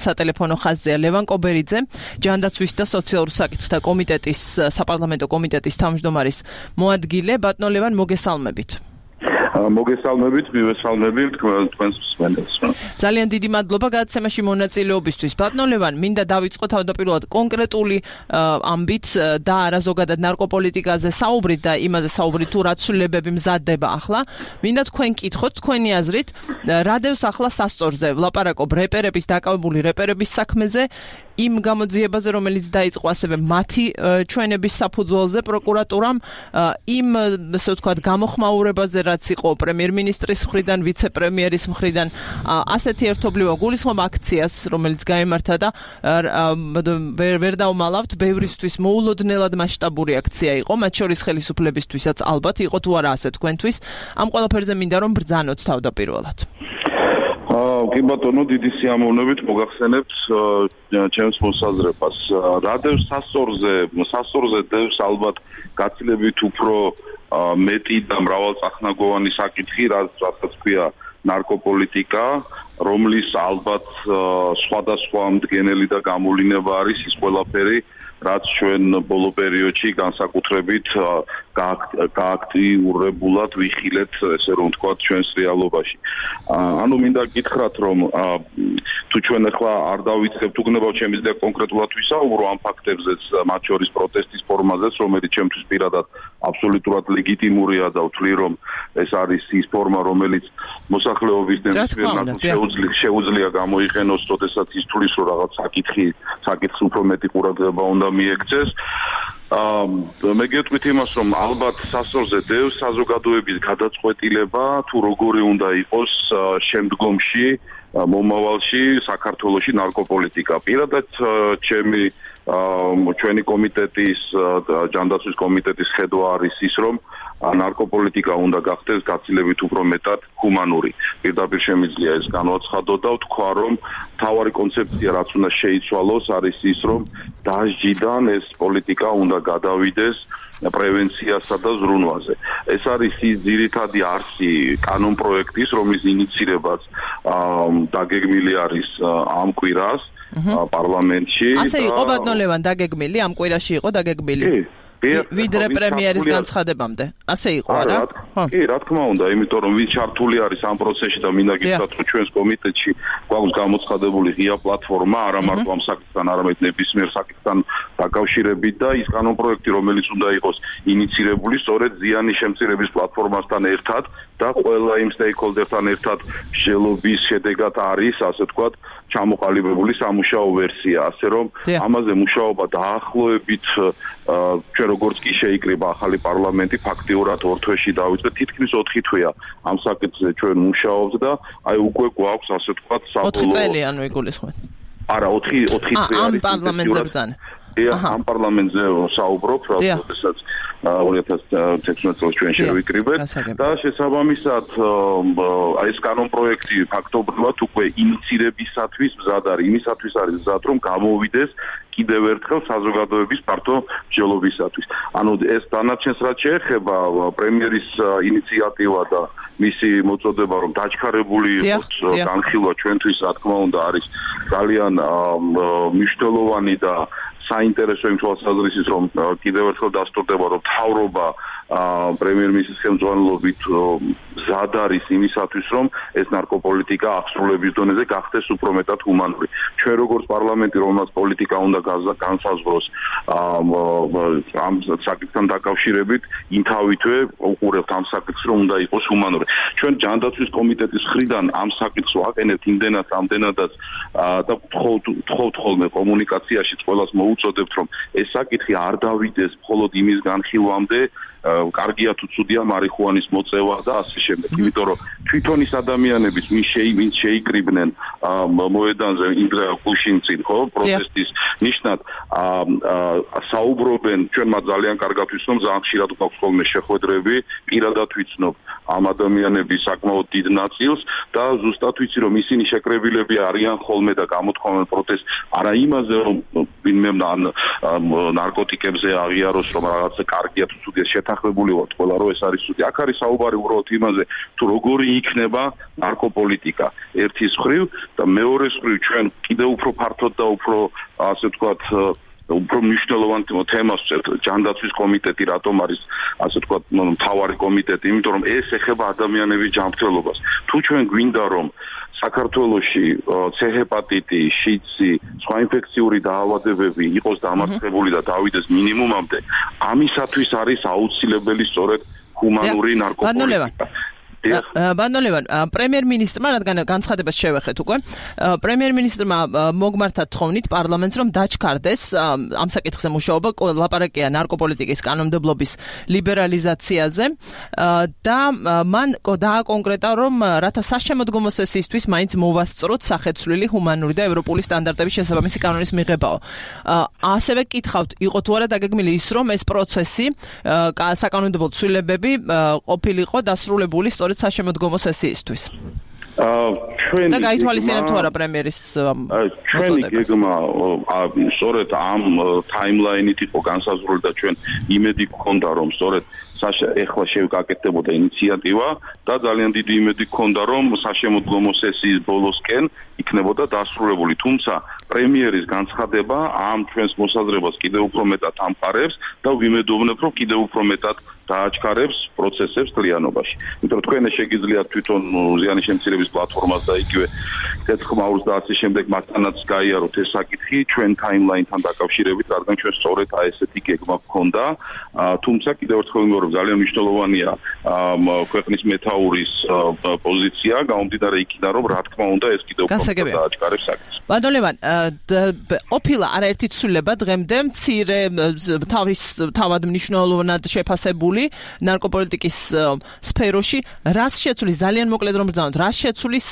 სატელეფონო ხაზზეა ლევან კობერიძე, ჯანდაცვის და სოციალურ საკითხთა კომიტეტის საპარლამენტო კომიტეტის თავმჯდომარის მოადგილე. ბატონო ლევან, მოგესალმებით. მოგესალმებით, მივესალმებით თქვენს მსმენელს. ძალიან დიდი მადლობა გადაცემაში მონაწილეობისთვის. ბატონო ლევან, მინდა დავიწყო თავდაპირველად კონკრეტული ამბით და არა ზოგადად ნარკოპოლიტიკაზე საუბრით და იმაზე საუბრით თუ რა ცვლილებები მზადდება ახლა. მინდა თქვენ კითხოთ თქვენი აზრით, რა დევს ახლა სასწორზე ვლაპარაკობ რეპერების დაკავებული რეპერების საქმეზე იმ გამოძიებაზე, რომელიც დაიწყო ასევე მათი ჩვენების საფუძველზე პროკურატურამ, იმ ასე ვთქვათ, გამოხმაურებაზე, რაც იყო პრემიერ-მინისტრის მხრიდან, ვიცე-პრემიერის მხრიდან, ასეთი ერთობლივ გულისხმობ აქციას, რომელიც გამართა და ვერ ვერ დავმალავთ, ბევრისთვის მოულოდნელად მასშტაბური აქცია იყო, მათ შორის ხელისუფლებისთვისაც ალბათ იყო თუ არა ასე თქვენთვის. ამ ყველაფერზე მინდა რომ ბრძანოთ თავდაპირველად. აა კი ბატონო დიდი სიამოვნებით მოგახსენებთ ჩემს მოსაზრებას. რადევს სასწორზე, სასწორზე დევს ალბათ გაცილებით უფრო მეტი და მრავალწახნაგოვანი საკითხი, რასაც ქვია ნარკოპოლიტიკა, რომლის ალბათ სხვადასხვა მდგენელი და გამოვლინება არის ის ყველაფერი, რაც ჩვენ ბოლო პერიოდში განსაკუთრებით გააქტიურებულად ვიხილეთ ესე რომ ვთქვა ჩვენს რეალობაში. ანუ მინდა გითხრათ რომ თუ ჩვენ ახლა არ დავიწყებთ უგნებავ შემიძლია კონკრეტულად ვისაუბრო ამ ფაქტებზეც მათ შორის პროტესტის ფორმაზეც რომელიც ჩემთვის პირადად აბსოლუტურად ლეგიტიმურია და ვთვლი რომ ეს არის ის ფორმა რომელიც მოსახლეობის დემოკრატიას შეუძლია შეუძლია გამოიყენოს თოდესაც ის თulis რომ რაღაც საკითხი საკითხს უფრო მეტი ყურადღება უნდა მიექცეს მე გეტყვით იმას რომ ალბათ სასწორზე დევს საზოგადოების გადაწყვეტილება თუ როგორი უნდა იყოს შემდგომში მომავალში საქართველოსი ნარკოპოლიტიკა. პირადად ჩემი ჩვენი კომიტეტის ჯანდაცვის კომიტეტის ხედვა არის ის რომ ნარკოპოლიტიკა უნდა გახდეს გაცილებით უფრო მეტად ჰუმანური. პირდაპირ შემიძლია ეს განვაცხადო და ვთქვა, რომ თავარი კონცეფცია, რაც უნდა შეიცვალოს, არის ის, რომ დაჟიდან ეს პოლიტიკა უნდა გადავიდეს პრევენციასა და ზრუნვაზე. ეს არის ის ძირითადი არსი კანონ პროექტის, რომლის ინიცირებაც დაგეგმილი არის ამ კვირას პარლამენტში. ასე იყო ბატონო ლევან დაგეგმილი ამ კვირაში იყო დაგეგმილი? კი. ვიდრე პრემიერის განცხადებამდე. ასე იყო რა? კი, რა თქმა უნდა, იმიტომ რომ ვინ ჩართული არის ამ პროცესში და მინდა გითხრათ, რომ ჩვენს კომიტეტში გვაქვს გამოცხადებული ღია პლატფორმა, არა მარტო ამ საკითხთან, არამედ ნებისმიერ საკითხთან დაკავშირებით და ის კანონპროექტი, რომელიც უნდა იყოს ინიცირებული, სწორედ ზიანი შემცირების პლატფორმასთან ერთად და ყველა იმ სტეიკჰოლდერთან ერთად შელობის შედეგად არის, ასე ვთქვათ, ჩამოყალიბებული სამუშაო ვერსია, ასე რომ ამაზე მუშაობა დაახლოებით ჩვენ როგორც კი შეიკრიბა ახალი პარლამენტი, ფაქტიურად ორ თვეში დავიწყეთ, თითქმის 4 თვეა ამ საკითხზე ჩვენ მუშაობთ და აი უკვე გვაქვს ასე ვთქვათ საბოლოო 4 წელი ანუ იგულისხმეთ. არა, 4 4 თვე არის. ამ პარლამენტზე ბრძანა. ამ პარლამენტზე საუბრობ, როდესაც 2016 წელს ჩვენ შევიკრიბეთ. და შესაბამისად აი ეს კანონპროექტი ფაქტობრივად უკვე ინიცირებისათვის მზად არის, იმისათვის არის მზად რომ გამოვიდეს კიდევ ერთხელ საზოგადოების პარტო ჯელობისათვის. ანუ ეს დანარჩენს რაც შეეხება პრემიერის ინიციატივა და მისი მოწოდება რომ დაჩქარებული იყოს განხილვა ჩვენთვის რა თქმა უნდა არის ძალიან მნიშვნელოვანი და საინტერესო იმ თვალსაზრისით რომ კიდევ ერთხელ დასტურდება რომ თავრობა პრემიერ-მინისტრის ხელმძღვანელობით ზად არის იმისათვის რომ ეს ნარკოპოლიტიკა აღსრულების დონეზე გახდეს უფრო მეტად ჰუმანური. ჩვენ როგორც პარლამენტი რომელსაც პოლიტიკა უნდა განსაზღვროს ამ საკითხთან დაკავშირებით ინთავითვე უყურებთ ამ საკითხს რომ უნდა იყოს ჰუმანური. ჩვენ ჯანდაცვის კომიტეტის ხრიდან ამ საკითხს ვაყენებთ იმდენად ამდენადაც და თხოვთ თხოვთ ხოლმე კომუნიკაციაში ყველას მოუწოდებთ რომ ეს საკითხი არ დავიდეს მხოლოდ იმის განხილვამდე კარგია თუ ცუდია მარიხუანის მოწევა და ასე შემდეგ. იმიტომ რომ თვითონ ის ადამიანების ვინ შეიმინ შეიკრიბნენ მოედანზე ინდრა კუშინცინ ხო პროტესტის ნიშნად საუბრობენ ჩვენ მათ ძალიან კარგად ვიცნობ ძალიან ხშირად გვაქვს ხოლმე შეხვედრები პირადად ვიცნობ ამ ადამიანების საკმაოდ დიდ ნაწილს და ზუსტად ვიცი რომ ისინი შეკრებილები არიან ხოლმე და გამოთქვამენ პროტესტ არა იმაზე რომ ვინმე ნარკოტიკებზე აღიაროს რომ რაღაცა კარგია თუ ცუდია შეთანხმებული ვართ ყველა რომ ეს არის ცუდი აქ არის საუბარი უბრალოდ იმაზე თუ როგორი იქნება ნარკოპოლიტიკა. ერთის ხრივ და მეორეს ხრივ ჩვენ კიდევ უფრო ფართოდ და უფრო ასე ვთქვათ უფრო მნიშვნელოვან თემას ვწერთ ჯანდაცვის კომიტეტი რატომ არის ასე ვთქვათ მთავარი კომიტეტი იმიტომ რომ ეს ეხება ადამიანების ჯანმრთელობას. თუ ჩვენ გვინდა რომ საქართველოში ცეჰეპატიტი, შიცი, სხვა ინფექციური დაავადებები იყოს დამარცხებული და დავიდეს მინიმუმამდე, ამისათვის არის აუცილებელი სწორედ ჰუმანური ნარკოპოლიტიკა. ბანოლევან პრემიერ-მინისტრმა რადგან განცხადებას შევეხეთ უკვე პრემიერ-მინისტრმა მოგმართა თხოვნით პარლამენტს რომ დაჩქარდეს ამ საკითხზე მუშაობა ლაპარაკია ნარკოპოლიტიკის კანონმდებლობის ლიბერალიზაციაზე და მან დააკონკრეტა რომ რათა საშემოდგომო სესიისთვის მაინც მოვასწროთ სახეცვლილი ჰუმანური და ევროპული სტანდარტების შესაბამისი კანონის მიღებაო. ასევე კითხავთ იყო თუ არა დაგეგმილი ის რომ ეს პროცესი საკანონმდებლო ცვლილებები ყოფილიყო დასრულებული სწორედ სწორედ საშემოდგომო სესიისთვის. აა ჩვენ და გაითვალისწინებთ თუ არა პრემიერის ჩვენი გეგმა სწორედ ამ ტაიმლაინით იყო განსაზღვრული და ჩვენ იმედი გქონდა რომ სწორედ საშა ეხლა შევკაკეთებოდა ინიციატივა და ძალიან დიდი იმედი გქონდა რომ საშემოდგომო სესიის ბოლოსკენ იქნებოდა დასრულებული თუმცა პრემიერის განცხადება ამ ჩვენს მოსაზრებას კიდევ უფრო მეტად ამყარებს და ვიმედოვნებ რომ კიდევ უფრო მეტად დააჩქარებს პროცესებს კლიანობაში. იმიტომ თქვენ შეგიძლიათ თვითონ ზიანის შემცირების პლატფორმას და იგივე თეცხმაურს და ასე შემდეგ მათთანაც გაიაროთ ეს საკითხი ჩვენ ტაიმლაინთან დაკავშირებით, რადგან ჩვენ სწორედ აი ესეთი გეგმა გქონდა. თუმცა კიდევ ერთხელ ვიმეორებ, ძალიან მნიშვნელოვანია ქვეყნის მეტაურის პოზიცია, გამომდინარე იქიდან, რომ რა თქმა უნდა ეს კიდევ უფრო დააჩქარებს საკითხს. ბადოლევან, ოფილა არაერთი ცვლილება დღემდე მცირე თავის თავად მნიშვნელოვნად შეფასებული ნარკოპოლიტიკის სფეროში, რას შეცვლის? ძალიან მოკლედ რომ ბრძანოთ, რას შეცვლის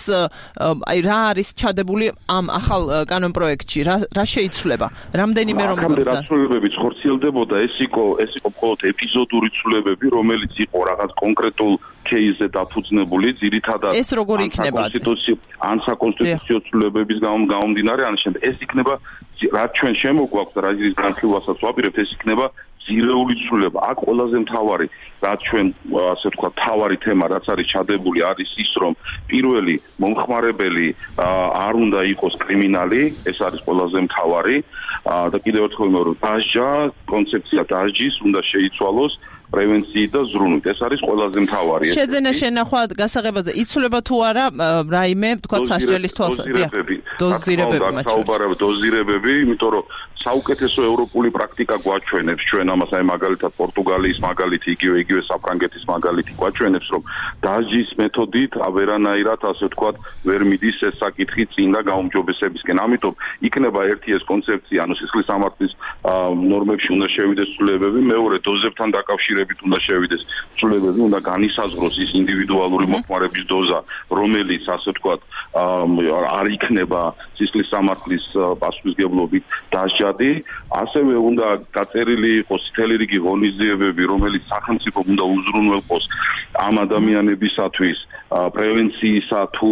აი რა არის ჩადებული ამ ახალ კანონ პროექტში, რა რა შეიცვლება? რამდენიმე რომ ბრძანოთ. ამ რაცვლებები ხორციელდებოდა, ეს იყო ეს იყო მხოლოდ ეპიზოდური განცხადებები, რომელიც იყო რაღაც კონკრეტულ кейსზე დაფუძნებული, ძირითადად ეს როგორ იქნება? კონსტიტუციო ან საკონსტიტუციო ცვლილებების გამომდინარე, ან შემდეგ ეს იქნება რაც ჩვენ შემოგვაქვს და რა ის განხილვასაც ვაპირებთ, ეს იქნება ძირეული ცვლილება. აქ ყველაზე მთავარი, რაც ჩვენ ასე ვთქვათ, თავარი თემა, რაც არის ჩადებული, არის ის, რომ პირველი მომხმარებელი არ უნდა იყოს კრიმინალი, ეს არის ყველაზე მთავარი. და კიდევ ერთხელ მეორე, დაშჯა, კონცეფცია დაშჯის უნდა შეიცვალოს. პრევენციით და ზრუნვით. ეს არის ყველაზე მთავარი. შეძენა შენახვა გასაღებაზე იცვლება თუ არა რაიმე, თქვა სასჯელის თვალსაზრისით. დოზირებები. დოზირებები, საუბარებ დოზირებები, იმიტომ რომ საუკეთესო ევროპული პრაქტიკა გვაჩვენებს. ჩვენ ამას აი მაგალითად პორტუგალიის მაგალითი იგივე იგივე საფრანგეთის მაგალითი გვაჩვენებს რომ დაჟის მეთოდით ავერანაირად ასე ვთქვათ ვერ მიდის ეს საკითხი წინ და გაუმჯობესებისკენ. ამიტომ იქნება ერთი ეს კონცეფცია ანუ სისხლის სამართლის ნორმებში უნდა შევიდეს ცვლილებები მეორე დოზებთან დაკავშირებით უნდა შევიდეს ცვლილებები უნდა განისაზღვროს ის ინდივიდუალური მოხმარების დოზა რომელიც ასე ვთქვათ არ იქნება სისხლის სამართლის პასუხისგებლობით დაჟა ხარჯადი, ასევე უნდა გაწერილი იყოს მთელი რიგი ღონისძიებები, რომელიც სახელმწიფო უნდა უზრუნველყოს ამ ადამიანებისათვის პრევენციისა თუ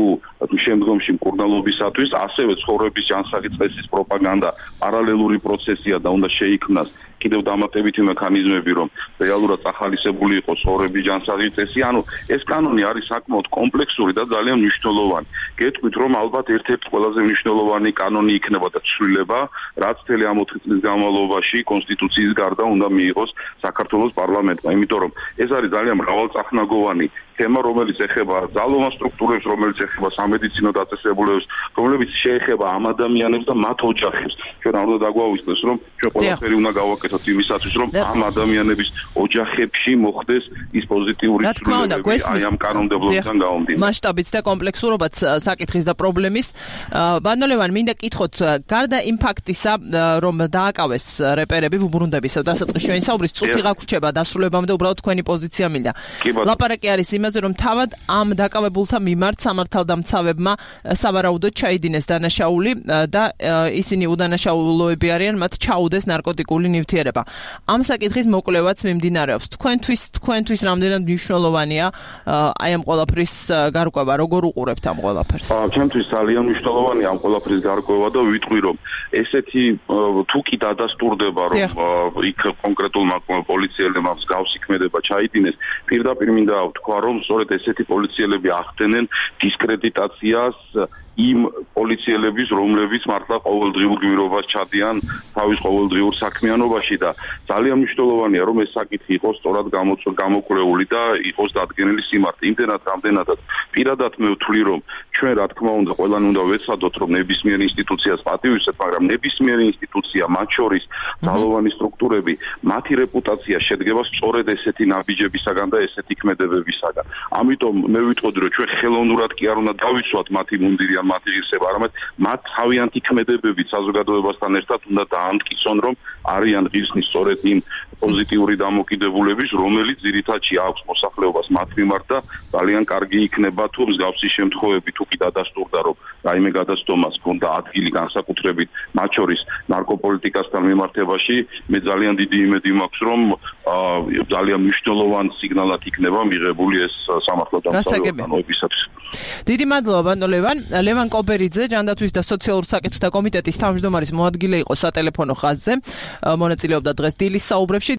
შემდგომში მკურნალობისათვის, ასევე ცხოვრების ჯანსაღი წესის პროპაგანდა პარალელური პროცესია და უნდა შეიქმნას კიდევ დამატებითი მექანიზმები, რომ რეალურად ახალისებული იყოს ცხოვრების ჯანსაღი წესი. ანუ ეს კანონი არის საკმაოდ კომპლექსური და ძალიან მნიშვნელოვანი. გეტყვით, რომ ალბათ ერთ-ერთი ყველაზე მნიშვნელოვანი კანონი იქნება და ცვლილება, რაც თელი ამ 4 წლის განმავლობაში კონსტიტუციის გარდა უნდა მიიღოს საქართველოს პარლამენტმა, იმიტომ რომ ეს არის ძალიან მრავალწახნაგოვანი თემა, რომელიც ეხება ძალოვან სტრუქტურებს, რომელიც ეხება სამედიცინო დაწესებულებას, რომელიც შეეხება ამ ადამიანებს და მათ ოჯახებს. ჩვენ არ უნდა დაგვაუწყდეს, რომ ჩვენ ყველაფერი უნდა გავაკეთოთ იმისათვის, რომ ამ ადამიანების ოჯახებში მოხდეს ის პოზიტიური ცვლილებები აი ამ კანონმდებლობიდან გამომდინარე. მასშტაბიც და კომპლექსურობაც საკითხის და პრობლემის. ბანოლევან, მინდა კითხოთ, გარდა იმ ფაქტისა, რომ დააკავეს რეპერები ვუბრუნდების და დასაწყის ჩვენი საუბრის წუთი გაგვრჩება დასრულებამდე უბრალოდ თქვენი პოზიცია მინდა. ლაპარაკი არის იმ იმაზე, რომ თავად ამ დაკავებულთა მიმართ სამართალდამცავებმა სავარაუდოდ ჩაიდინეს დანაშაული და ისინი უდანაშაულოები არიან, მათ ჩაუდეს ნარკოტიკული ნივთიერება. ამ საკითხის მოკვლევაც მიმდინარეობს. თქვენთვის თქვენთვის რამდენად მნიშვნელოვანია აი ამ ყველაფრის გარკვევა, როგორ უყურებთ ამ ყველაფერს? აა, ჩემთვის ძალიან მნიშვნელოვანია ამ ყველაფრის გარკვევა და ვიტყვი რომ ესეთი თუ კი დადასტურდება რომ იქ კონკრეტულმა პოლიციელებმა მსგავსი ქმედება ჩაიდინეს, პირდაპირ მინდა ვთქვა რომ სწორედ ესეთი პოლიციელები ახდენენ დისკრედიტაციას იმ პოლიციელების, რომლებიც მართლა ყოველდღიურ გვირობას ჩადიან თავის ყოველდღიურ საქმიანობაში და ძალიან მნიშვნელოვანია, რომ ეს საკითხი იყოს სწორად გამოკვლეული და იყოს დადგენილი სიმართლე. იმდენად რამდენადაც პირადად მე ვთვლი, რომ ჩვენ რა თქმა უნდა ყველანი უნდა ვეცადოთ, რომ ნებისმიერ ინსტიტუციას პატივისცემ, მაგრამ ნებისმიერი ინსტიტუცია, მათ შორის ძალოვანი სტრუქტურები, მათი რეპუტაცია შედგება სწორედ ესეთი ნაბიჯებისაგან და ესეთი ქმედებებისაგან. ამიტომ მე ვიტყოდი, რომ ჩვენ ხელოვნურად კი არ უნდა დავიცვათ მათი მუნდირი მათი ღირსება, არამედ მათ თავიანთი ქმედებები საზოგადოებასთან ერთად უნდა დაამტკიცონ, რომ არიან ღირსნის სწორედ იმ პოზიტიური დამოკიდებულების, რომელიც ძირითადში აქვს მოსახლეობას მათ მიმართ და ძალიან კარგი იქნება თუ მსგავსი შემთხვევები თუ კი დადასტურდა, რომ რაიმე გადაცდომას ქონდა ადგილი განსაკუთრებით მათ შორის ნარკოპოლიტიკასთან მიმართებაში, მე ძალიან დიდი იმედი მაქვს, რომ ძალიან მნიშვნელოვანი სიგნალად იქნება მიღებული ეს სამართლო დამსახურებისათვის. დიდი მადლობა, ნოლევან. ლევან კობერიძე, ჯანდაცვის და სოციალურ საკითხთა კომიტეტის თავმჯდომარის მოადგილე იყო სატელეფონო ხაზზე. მონაწილეობდა დღეს დილის საუბრებში.